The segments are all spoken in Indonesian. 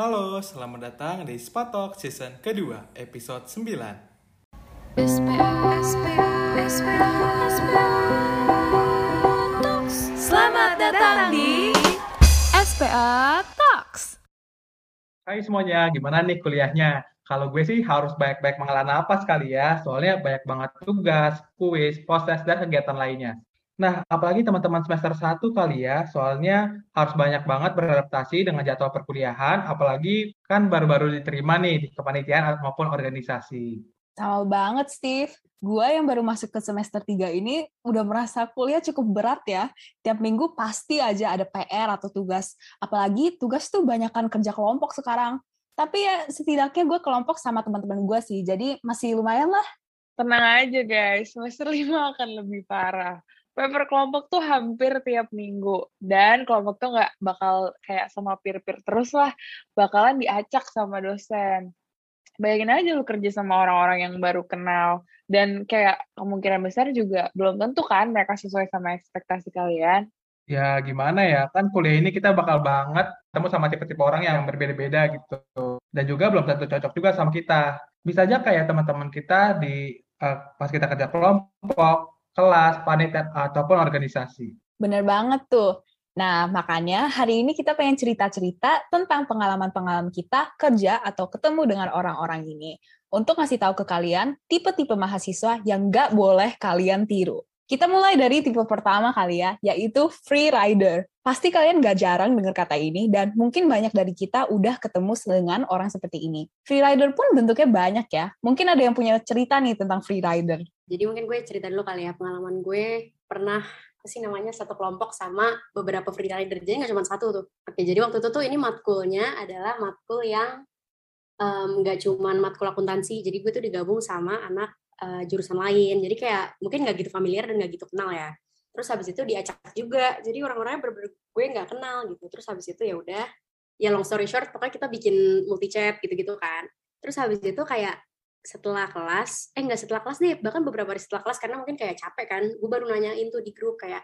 Halo, selamat datang di Spatok season kedua, episode 9. Selamat datang di SPA Talks. Hai semuanya, gimana nih kuliahnya? Kalau gue sih harus banyak-banyak mengalah napas kali ya, soalnya banyak banget tugas, kuis, proses, dan kegiatan lainnya. Nah, apalagi teman-teman semester 1 kali ya, soalnya harus banyak banget beradaptasi dengan jadwal perkuliahan, apalagi kan baru-baru diterima nih di kepanitiaan maupun organisasi. Sama banget, Steve. Gua yang baru masuk ke semester 3 ini udah merasa kuliah cukup berat ya. Tiap minggu pasti aja ada PR atau tugas. Apalagi tugas tuh banyakkan kerja kelompok sekarang. Tapi ya setidaknya gue kelompok sama teman-teman gue sih. Jadi masih lumayan lah. Tenang aja guys, semester 5 akan lebih parah. Paper kelompok tuh hampir tiap minggu. Dan kelompok tuh nggak bakal kayak sama peer-peer terus lah. Bakalan diacak sama dosen. Bayangin aja lu kerja sama orang-orang yang baru kenal. Dan kayak kemungkinan besar juga belum tentu kan mereka sesuai sama ekspektasi kalian. Ya gimana ya, kan kuliah ini kita bakal banget ketemu sama tipe-tipe orang yang berbeda-beda gitu. Dan juga belum tentu cocok juga sama kita. Bisa aja kayak teman-teman kita di uh, pas kita kerja kelompok, kelas, panitia, ataupun organisasi. Bener banget tuh. Nah, makanya hari ini kita pengen cerita-cerita tentang pengalaman-pengalaman kita kerja atau ketemu dengan orang-orang ini. Untuk ngasih tahu ke kalian tipe-tipe mahasiswa yang nggak boleh kalian tiru. Kita mulai dari tipe pertama kali ya, yaitu free rider. Pasti kalian nggak jarang dengar kata ini, dan mungkin banyak dari kita udah ketemu dengan orang seperti ini. Free rider pun bentuknya banyak ya. Mungkin ada yang punya cerita nih tentang free rider. Jadi mungkin gue cerita dulu kali ya, pengalaman gue pernah apa namanya satu kelompok sama beberapa free rider jadi nggak cuma satu tuh oke jadi waktu itu tuh ini matkulnya adalah matkul yang nggak um, cuman matkul akuntansi jadi gue tuh digabung sama anak uh, jurusan lain. Jadi kayak mungkin nggak gitu familiar dan nggak gitu kenal ya. Terus habis itu diacak juga. Jadi orang-orangnya ber gue nggak kenal gitu. Terus habis itu ya udah ya long story short pokoknya kita bikin multi chat gitu-gitu kan. Terus habis itu kayak setelah kelas, eh enggak setelah kelas deh, bahkan beberapa hari setelah kelas karena mungkin kayak capek kan, gue baru nanyain tuh di grup kayak,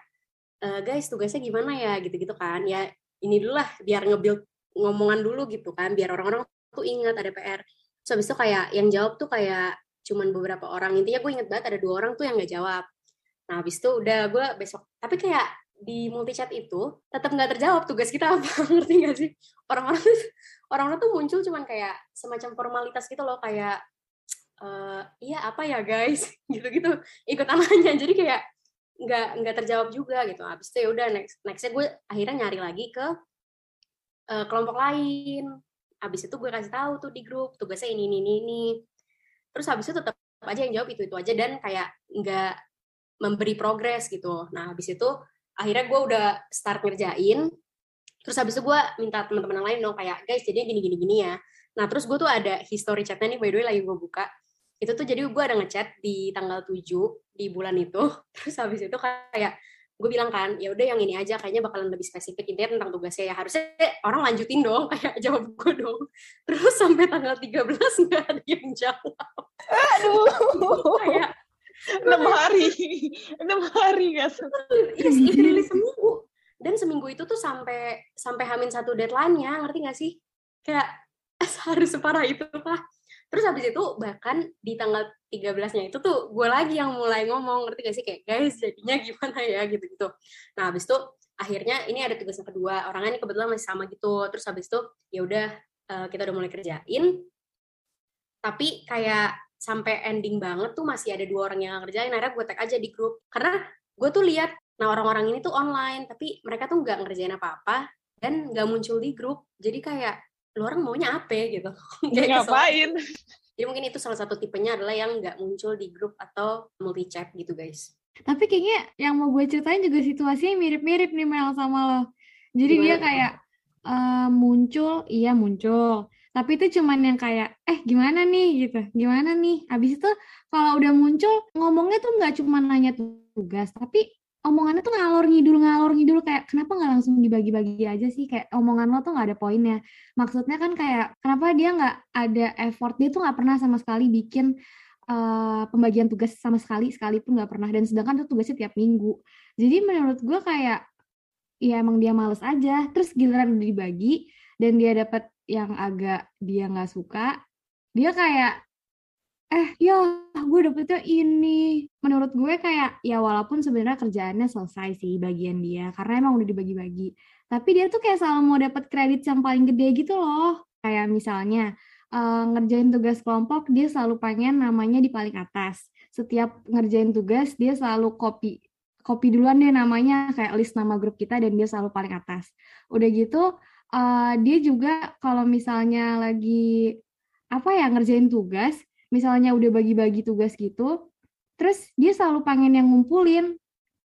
e, guys tugasnya gimana ya? gitu-gitu kan, ya ini dulu lah biar nge-build ngomongan dulu gitu kan, biar orang-orang tuh ingat ada PR. Terus habis itu kayak yang jawab tuh kayak cuman beberapa orang, intinya gue inget banget ada dua orang tuh yang nggak jawab. Nah habis itu udah gue besok, tapi kayak di multi chat itu tetap nggak terjawab tugas kita apa ngerti gak sih? Orang-orang orang-orang tuh muncul cuman kayak semacam formalitas gitu loh kayak uh, iya apa ya guys? Gitu-gitu ikut anaknya jadi kayak nggak nggak terjawab juga gitu. Habis itu ya udah next nextnya gue akhirnya nyari lagi ke uh, kelompok lain. Habis itu gue kasih tahu tuh di grup tugasnya ini ini ini terus habis itu tetap aja yang jawab itu itu aja dan kayak nggak memberi progres gitu. Nah habis itu akhirnya gue udah start ngerjain. Terus habis itu gue minta teman-teman lain dong kayak guys jadi gini gini gini ya. Nah terus gue tuh ada history chatnya nih by the way lagi gue buka. Itu tuh jadi gue ada ngechat di tanggal 7 di bulan itu. Terus habis itu kayak gue bilang kan ya udah yang ini aja kayaknya bakalan lebih spesifik intinya tentang tugasnya. Ya harusnya orang lanjutin dong kayak jawab gue dong. Terus sampai tanggal 13 nggak ada yang jawab. Aduh. Kayak enam hari. Enam hari gak iya sih literally seminggu. Dan seminggu itu tuh sampai sampai hamin satu deadline-nya ngerti gak sih? Kayak harus separah itu lah Terus habis itu bahkan di tanggal 13-nya itu tuh gue lagi yang mulai ngomong, ngerti gak sih? Kayak, guys, jadinya gimana ya? Gitu-gitu. Nah, habis itu akhirnya ini ada tugas yang kedua. Orangnya ini kebetulan masih sama gitu. Terus habis itu, ya udah uh, kita udah mulai kerjain. Tapi kayak sampai ending banget tuh masih ada dua orang yang ngerjain. Akhirnya gue tag aja di grup. Karena gue tuh lihat, nah orang-orang ini tuh online, tapi mereka tuh nggak ngerjain apa-apa dan nggak muncul di grup. Jadi kayak lu orang maunya apa gitu? Kayak ngapain? Jadi mungkin itu salah satu tipenya adalah yang nggak muncul di grup atau multi chat gitu guys. Tapi kayaknya yang mau gue ceritain juga situasinya mirip-mirip nih Mel sama lo. Jadi Gimana? dia kayak uh, muncul iya muncul. Tapi itu cuman yang kayak eh gimana nih? gitu. Gimana nih? Abis itu kalau udah muncul ngomongnya tuh nggak cuma nanya tugas tapi omongannya tuh ngalor ngidul ngalor ngidul kayak kenapa nggak langsung dibagi-bagi aja sih? Kayak omongan lo tuh nggak ada poinnya. Maksudnya kan kayak kenapa dia nggak ada effort dia tuh nggak pernah sama sekali bikin uh, pembagian tugas sama sekali sekalipun nggak pernah. Dan sedangkan tuh tugasnya tiap minggu. Jadi menurut gue kayak ya emang dia males aja. Terus giliran dibagi dan dia dapat yang agak dia nggak suka, dia kayak eh ya gue dapetnya ini. Menurut gue kayak ya walaupun sebenarnya kerjaannya selesai sih bagian dia karena emang udah dibagi-bagi. Tapi dia tuh kayak selalu mau dapat kredit yang paling gede gitu loh. Kayak misalnya uh, ngerjain tugas kelompok dia selalu pengen namanya di paling atas. Setiap ngerjain tugas dia selalu copy copy duluan deh namanya kayak list nama grup kita dan dia selalu paling atas. Udah gitu uh, dia juga kalau misalnya lagi apa ya ngerjain tugas misalnya udah bagi-bagi tugas gitu, terus dia selalu pengen yang ngumpulin.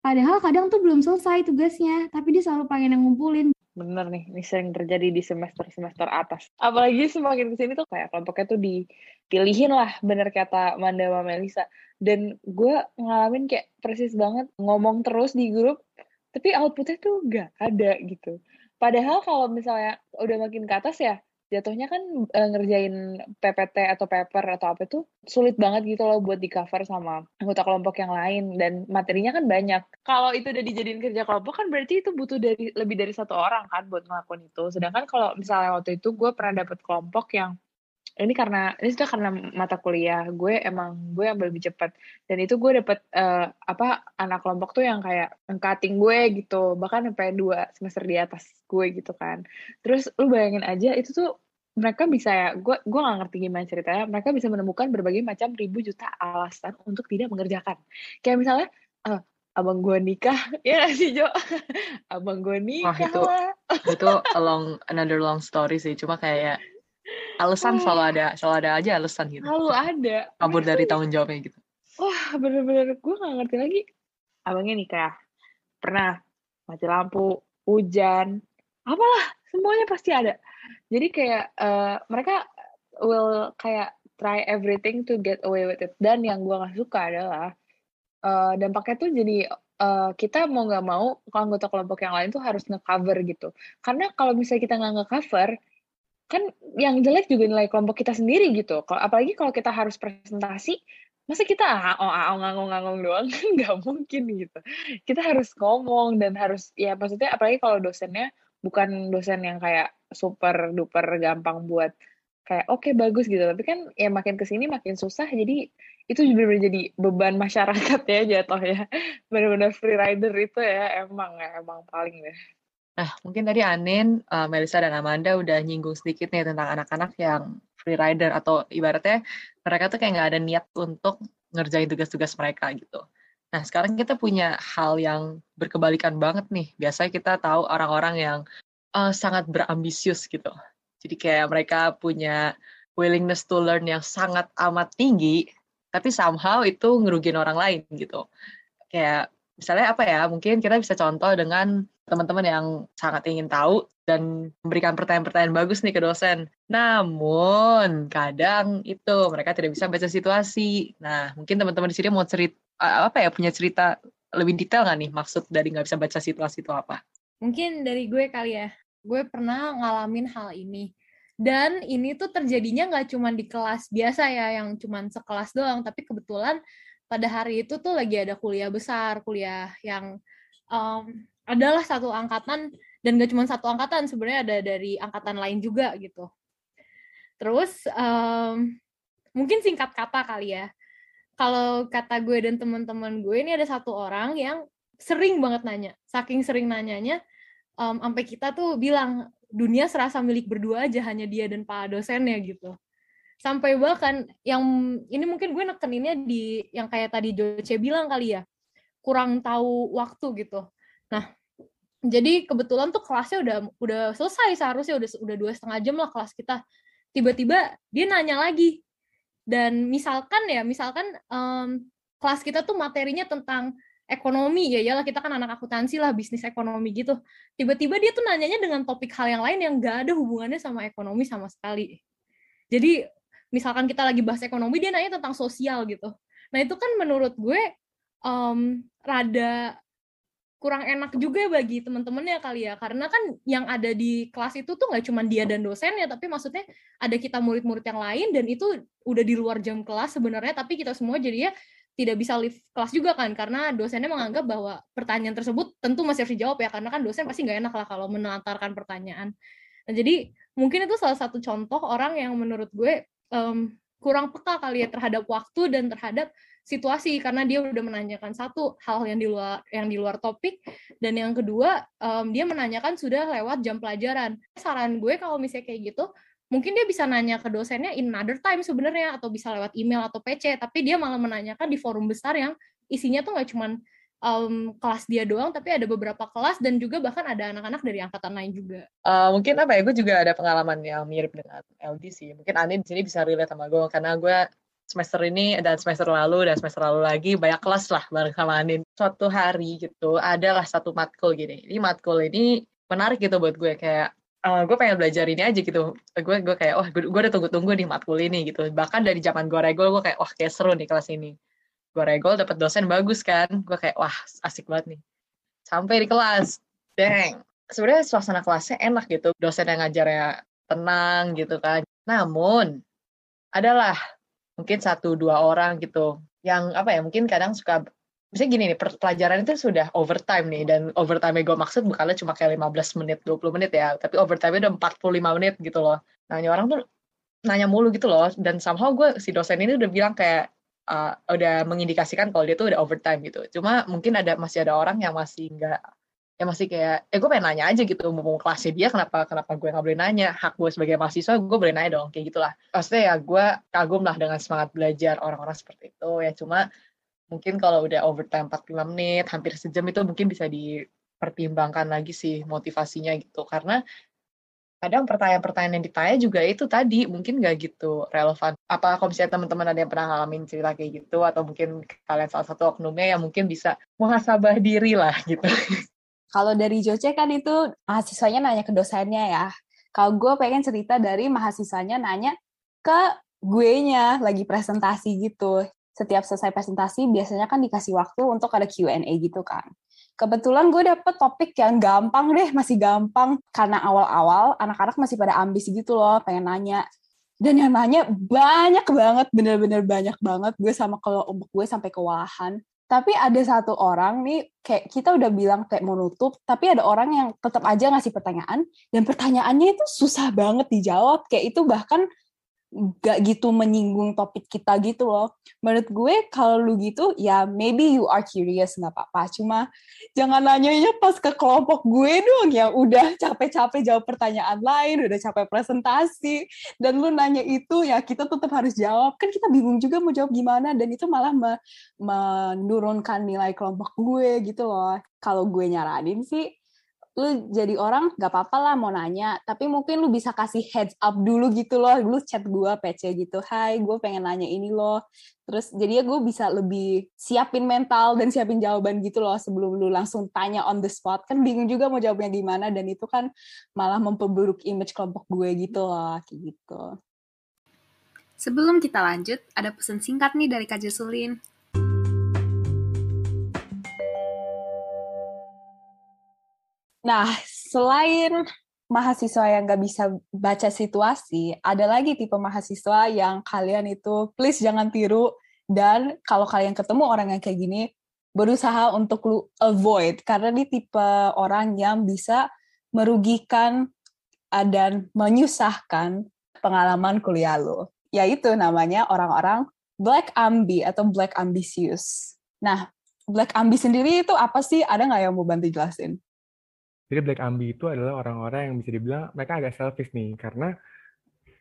Padahal kadang tuh belum selesai tugasnya, tapi dia selalu pengen yang ngumpulin. Bener nih, ini sering terjadi di semester-semester atas. Apalagi semakin ke sini tuh kayak kelompoknya tuh dipilihin lah, bener kata Manda sama Melisa. Dan gue ngalamin kayak persis banget ngomong terus di grup, tapi outputnya tuh gak ada gitu. Padahal kalau misalnya udah makin ke atas ya, jatuhnya kan e, ngerjain PPT atau paper atau apa itu sulit banget gitu loh buat di cover sama anggota kelompok yang lain dan materinya kan banyak. Kalau itu udah dijadiin kerja kelompok kan berarti itu butuh dari lebih dari satu orang kan buat ngelakuin itu. Sedangkan kalau misalnya waktu itu gue pernah dapet kelompok yang ini karena ini sudah karena mata kuliah. Gue emang gue yang lebih cepat dan itu gue dapet uh, apa anak kelompok tuh yang kayak angkating gue gitu. Bahkan sampai dua semester di atas gue gitu kan. Terus lu bayangin aja itu tuh mereka bisa ya gue gue gak ngerti gimana ceritanya. Mereka bisa menemukan berbagai macam ribu juta alasan untuk tidak mengerjakan. Kayak misalnya uh, abang gue nikah. Ya sih Jo? Abang gue nikah Wah, itu lah. itu long another long story sih. Cuma kayak alasan selalu ada selalu ada aja alasan gitu. Selalu ada. Kabur dari tanggung jawabnya gitu. Wah bener-bener gue gak ngerti lagi. Abangnya nikah pernah mati lampu hujan apalah semuanya pasti ada. Jadi kayak eh, mereka will kayak try everything to get away with it. Dan yang gue gak suka adalah eh, dampaknya tuh jadi eh, kita mau nggak mau anggota kelompok yang lain tuh harus nge-cover gitu. Karena kalau misalnya kita nggak nge-cover kan yang jelek juga nilai kelompok kita sendiri gitu. Kalau apalagi kalau kita harus presentasi, masa kita oh oh ngangong-ngangong doang kan nggak mungkin gitu. Kita harus ngomong dan harus ya maksudnya apalagi kalau dosennya bukan dosen yang kayak super duper gampang buat kayak oke bagus gitu tapi kan ya makin ke sini makin susah jadi itu juga jadi beban masyarakat ya jatuh ya benar-benar free rider itu ya emang ya emang paling deh Nah, mungkin tadi Anin, uh, Melissa, dan Amanda udah nyinggung sedikit nih tentang anak-anak yang free rider atau ibaratnya mereka tuh kayak nggak ada niat untuk ngerjain tugas-tugas mereka gitu. Nah, sekarang kita punya hal yang berkebalikan banget nih. Biasanya kita tahu orang-orang yang uh, sangat berambisius gitu. Jadi kayak mereka punya willingness to learn yang sangat amat tinggi, tapi somehow itu ngerugin orang lain gitu. Kayak misalnya apa ya, mungkin kita bisa contoh dengan teman-teman yang sangat ingin tahu dan memberikan pertanyaan-pertanyaan bagus nih ke dosen. Namun kadang itu mereka tidak bisa baca situasi. Nah mungkin teman-teman di sini mau cerita apa ya punya cerita lebih detail nggak nih maksud dari nggak bisa baca situasi itu apa? Mungkin dari gue kali ya. Gue pernah ngalamin hal ini. Dan ini tuh terjadinya nggak cuma di kelas biasa ya, yang cuma sekelas doang. Tapi kebetulan pada hari itu tuh lagi ada kuliah besar, kuliah yang um, adalah satu angkatan dan gak cuma satu angkatan sebenarnya ada dari angkatan lain juga gitu. Terus um, mungkin singkat kata kali ya. Kalau kata gue dan teman-teman gue ini ada satu orang yang sering banget nanya. Saking sering nanyanya, um, sampai kita tuh bilang dunia serasa milik berdua aja hanya dia dan pak dosennya gitu. Sampai bahkan yang ini mungkin gue nekeninnya di yang kayak tadi Joce bilang kali ya, kurang tahu waktu gitu. Nah, jadi kebetulan tuh kelasnya udah udah selesai seharusnya udah udah dua setengah jam lah kelas kita. Tiba-tiba dia nanya lagi. Dan misalkan ya, misalkan um, kelas kita tuh materinya tentang ekonomi ya iyalah kita kan anak akuntansi lah bisnis ekonomi gitu tiba-tiba dia tuh nanyanya dengan topik hal yang lain yang gak ada hubungannya sama ekonomi sama sekali jadi misalkan kita lagi bahas ekonomi dia nanya tentang sosial gitu nah itu kan menurut gue um, rada kurang enak juga bagi teman-temannya kali ya karena kan yang ada di kelas itu tuh nggak cuma dia dan dosennya tapi maksudnya ada kita murid-murid yang lain dan itu udah di luar jam kelas sebenarnya tapi kita semua jadinya tidak bisa live kelas juga kan karena dosennya menganggap bahwa pertanyaan tersebut tentu masih harus dijawab ya karena kan dosen pasti nggak enak lah kalau menelantarkan pertanyaan. Nah, jadi mungkin itu salah satu contoh orang yang menurut gue um, kurang peka kali ya terhadap waktu dan terhadap situasi karena dia udah menanyakan satu hal yang di luar yang di luar topik dan yang kedua um, dia menanyakan sudah lewat jam pelajaran saran gue kalau misalnya kayak gitu mungkin dia bisa nanya ke dosennya in another time sebenarnya atau bisa lewat email atau PC tapi dia malah menanyakan di forum besar yang isinya tuh nggak cuman um, kelas dia doang, tapi ada beberapa kelas dan juga bahkan ada anak-anak dari angkatan lain juga. Uh, mungkin apa ya, gue juga ada pengalaman yang mirip dengan LD sih. Mungkin Ani di sini bisa relate sama gue, karena gue semester ini dan semester lalu dan semester lalu lagi banyak kelas lah bareng sama Anin. Suatu hari gitu, adalah satu matkul gini. Ini matkul ini menarik gitu buat gue, kayak uh, gue pengen belajar ini aja gitu. Gue gue kayak, wah gue, udah tunggu-tunggu nih matkul ini gitu. Bahkan dari zaman gue regol, gue kayak, wah kayak seru nih kelas ini gue regol dapet dosen bagus kan gue kayak wah asik banget nih sampai di kelas deng sebenarnya suasana kelasnya enak gitu dosen yang ngajarnya tenang gitu kan namun adalah mungkin satu dua orang gitu yang apa ya mungkin kadang suka misalnya gini nih pelajaran itu sudah overtime nih dan overtime gue maksud bukannya cuma kayak 15 menit 20 menit ya tapi overtime udah 45 menit gitu loh nah orang tuh nanya mulu gitu loh dan somehow gue si dosen ini udah bilang kayak uh, udah mengindikasikan kalau dia tuh udah overtime gitu. Cuma mungkin ada masih ada orang yang masih nggak ya masih kayak eh gue pengen nanya aja gitu mau kelasnya dia kenapa kenapa gue nggak boleh nanya hak gue sebagai mahasiswa gue boleh nanya dong kayak gitulah maksudnya ya gue kagum lah dengan semangat belajar orang-orang seperti itu ya cuma mungkin kalau udah overtime 45 menit hampir sejam itu mungkin bisa dipertimbangkan lagi sih motivasinya gitu karena kadang pertanyaan-pertanyaan yang ditanya juga itu tadi mungkin nggak gitu relevan. Apa kalau misalnya teman-teman ada yang pernah ngalamin cerita kayak gitu atau mungkin kalian salah satu oknumnya yang mungkin bisa muhasabah diri lah gitu. Kalau dari Joce kan itu mahasiswanya nanya ke dosennya ya. Kalau gue pengen cerita dari mahasiswanya nanya ke gue nya lagi presentasi gitu. Setiap selesai presentasi biasanya kan dikasih waktu untuk ada Q&A gitu kan kebetulan gue dapet topik yang gampang deh, masih gampang. Karena awal-awal anak-anak masih pada ambis gitu loh, pengen nanya. Dan yang nanya banyak banget, bener-bener banyak banget. Gue sama kalau gue sampai kewalahan. Tapi ada satu orang nih, kayak kita udah bilang kayak mau nutup, tapi ada orang yang tetap aja ngasih pertanyaan, dan pertanyaannya itu susah banget dijawab. Kayak itu bahkan gak gitu menyinggung topik kita gitu loh. Menurut gue kalau lu gitu ya maybe you are curious nggak apa-apa. Cuma jangan nanyanya pas ke kelompok gue dong yang udah capek-capek jawab pertanyaan lain, udah capek presentasi dan lu nanya itu ya kita tetap harus jawab. Kan kita bingung juga mau jawab gimana dan itu malah me menurunkan nilai kelompok gue gitu loh. Kalau gue nyaranin sih lu jadi orang gak apa-apa lah mau nanya, tapi mungkin lu bisa kasih heads up dulu gitu loh, lu chat gue PC gitu, hai gue pengen nanya ini loh, terus jadi ya gue bisa lebih siapin mental dan siapin jawaban gitu loh sebelum lu langsung tanya on the spot, kan bingung juga mau jawabnya gimana, dan itu kan malah memperburuk image kelompok gue gitu loh, kayak gitu. Sebelum kita lanjut, ada pesan singkat nih dari Kak Jocelyn. Nah, selain mahasiswa yang nggak bisa baca situasi, ada lagi tipe mahasiswa yang kalian itu please jangan tiru dan kalau kalian ketemu orang yang kayak gini, berusaha untuk lu avoid karena ini tipe orang yang bisa merugikan uh, dan menyusahkan pengalaman kuliah lo. Yaitu namanya orang-orang black ambi atau black ambitious. Nah, black ambi sendiri itu apa sih? Ada nggak yang mau bantu jelasin? Jadi Black Ambi itu adalah orang-orang yang bisa dibilang mereka agak selfish nih, karena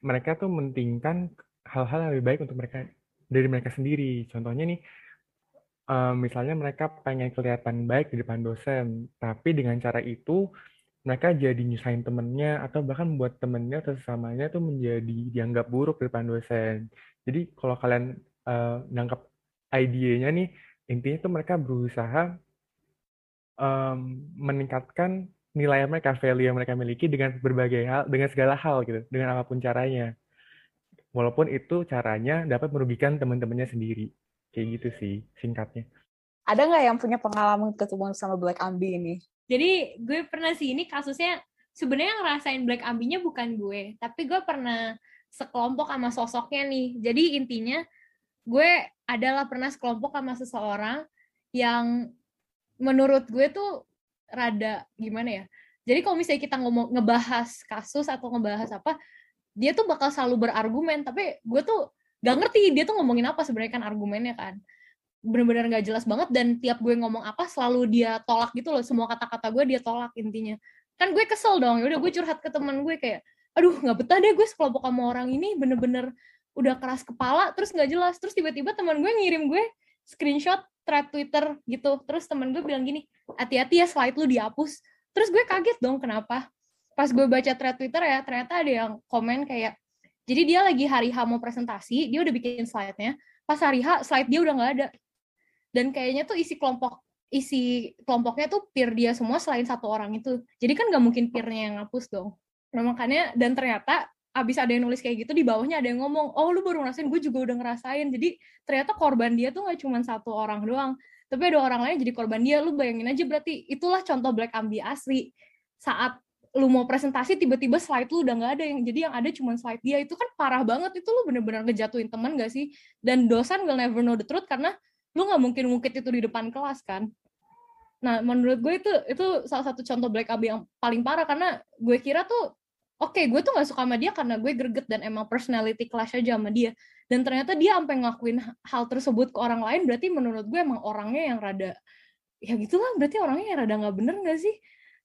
mereka tuh mentingkan hal-hal yang lebih baik untuk mereka dari mereka sendiri. Contohnya nih, um, misalnya mereka pengen kelihatan baik di depan dosen, tapi dengan cara itu mereka jadi nyusahin temennya atau bahkan membuat temennya atau sesamanya tuh menjadi dianggap buruk di depan dosen. Jadi kalau kalian uh, nangkap ide-nya nih, intinya tuh mereka berusaha um, meningkatkan nilai mereka, value yang mereka miliki dengan berbagai hal, dengan segala hal gitu, dengan apa pun caranya. Walaupun itu caranya dapat merugikan teman-temannya sendiri. Kayak gitu sih singkatnya. Ada nggak yang punya pengalaman ketemu sama Black Ambi ini? Jadi gue pernah sih ini kasusnya sebenarnya ngerasain Black Ambinya bukan gue, tapi gue pernah sekelompok sama sosoknya nih. Jadi intinya gue adalah pernah sekelompok sama seseorang yang menurut gue tuh rada gimana ya Jadi kalau misalnya kita ngomong ngebahas kasus atau ngebahas apa, dia tuh bakal selalu berargumen. Tapi gue tuh gak ngerti dia tuh ngomongin apa sebenarnya kan argumennya kan. Bener-bener gak jelas banget dan tiap gue ngomong apa selalu dia tolak gitu loh. Semua kata-kata gue dia tolak intinya. Kan gue kesel dong. Yaudah gue curhat ke teman gue kayak, aduh nggak betah deh gue sekelompok sama orang ini bener-bener udah keras kepala terus nggak jelas terus tiba-tiba teman gue ngirim gue screenshot thread Twitter gitu. Terus teman gue bilang gini hati-hati ya slide lu dihapus. Terus gue kaget dong kenapa? Pas gue baca thread Twitter ya ternyata ada yang komen kayak jadi dia lagi hari H mau presentasi dia udah bikin slide-nya. Pas hari H slide dia udah nggak ada. Dan kayaknya tuh isi kelompok isi kelompoknya tuh peer dia semua selain satu orang itu. Jadi kan nggak mungkin peernya yang ngapus dong. Nah makanya dan ternyata abis ada yang nulis kayak gitu di bawahnya ada yang ngomong oh lu baru ngerasain gue juga udah ngerasain. Jadi ternyata korban dia tuh nggak cuma satu orang doang tapi ada orang lain jadi korban dia. Lu bayangin aja berarti itulah contoh black ambi asli. Saat lu mau presentasi tiba-tiba slide lu udah nggak ada yang jadi yang ada cuma slide dia. Itu kan parah banget itu lu bener-bener ngejatuhin teman gak sih? Dan dosen will never know the truth karena lu nggak mungkin ngungkit itu di depan kelas kan. Nah menurut gue itu itu salah satu contoh black ambi yang paling parah karena gue kira tuh oke okay, gue tuh gak suka sama dia karena gue greget dan emang personality clash aja sama dia. Dan ternyata dia sampai ngakuin hal tersebut ke orang lain berarti menurut gue emang orangnya yang rada ya gitulah berarti orangnya yang rada nggak bener gak sih?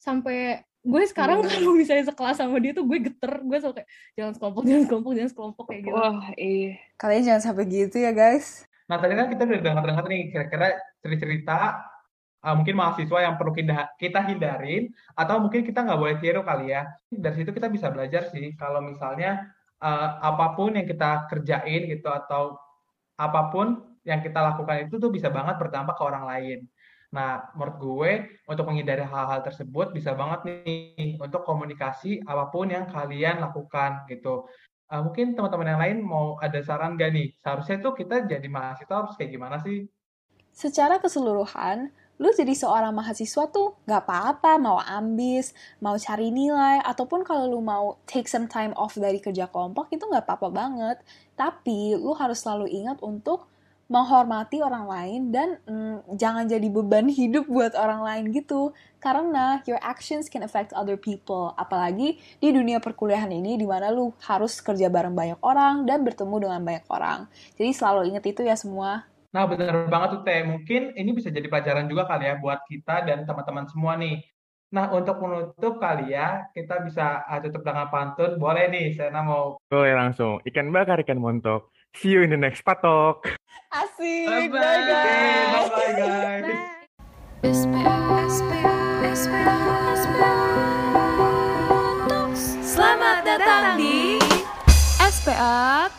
Sampai gue sekarang hmm. kalau misalnya sekelas sama dia tuh gue geter gue suka kayak jangan sekelompok jangan sekelompok jangan sekelompok kayak gitu. Wah iya. Kalian jangan sampai gitu ya guys. Nah tadi kan kita udah dengar-dengar nih kira-kira cerita-cerita uh, mungkin mahasiswa yang perlu kita, kita hindarin atau mungkin kita nggak boleh tiru kali ya dari situ kita bisa belajar sih kalau misalnya uh, apa pun yang kita kerjain gitu atau apa pun yang kita lakukan itu tuh bisa banget berdampak ke orang lain. Nah, menurut gue untuk menghindari hal-hal tersebut bisa banget nih untuk komunikasi apa pun yang kalian lakukan gitu. Uh, mungkin teman-teman yang lain mau ada saran gak nih? Seharusnya tuh kita jadi mahasiswa harus kayak gimana sih? Secara keseluruhan, lu jadi seorang mahasiswa tuh gak apa-apa mau ambis, mau cari nilai, ataupun kalau lu mau take some time off dari kerja kelompok itu gak apa-apa banget. Tapi lu harus selalu ingat untuk menghormati orang lain dan mm, jangan jadi beban hidup buat orang lain gitu. Karena your actions can affect other people. Apalagi di dunia perkuliahan ini di mana lu harus kerja bareng banyak orang dan bertemu dengan banyak orang. Jadi selalu ingat itu ya semua. Nah, benar banget tuh Teh. Mungkin ini bisa jadi pelajaran juga kali ya buat kita dan teman-teman semua nih. Nah, untuk menutup kali ya, kita bisa uh, tutup dengan pantun. Boleh nih, saya mau. Boleh langsung. Ikan bakar, ikan montok. See you in the next patok. Asik. Bye-bye, guys. Bye-bye, guys. Selamat datang di SPA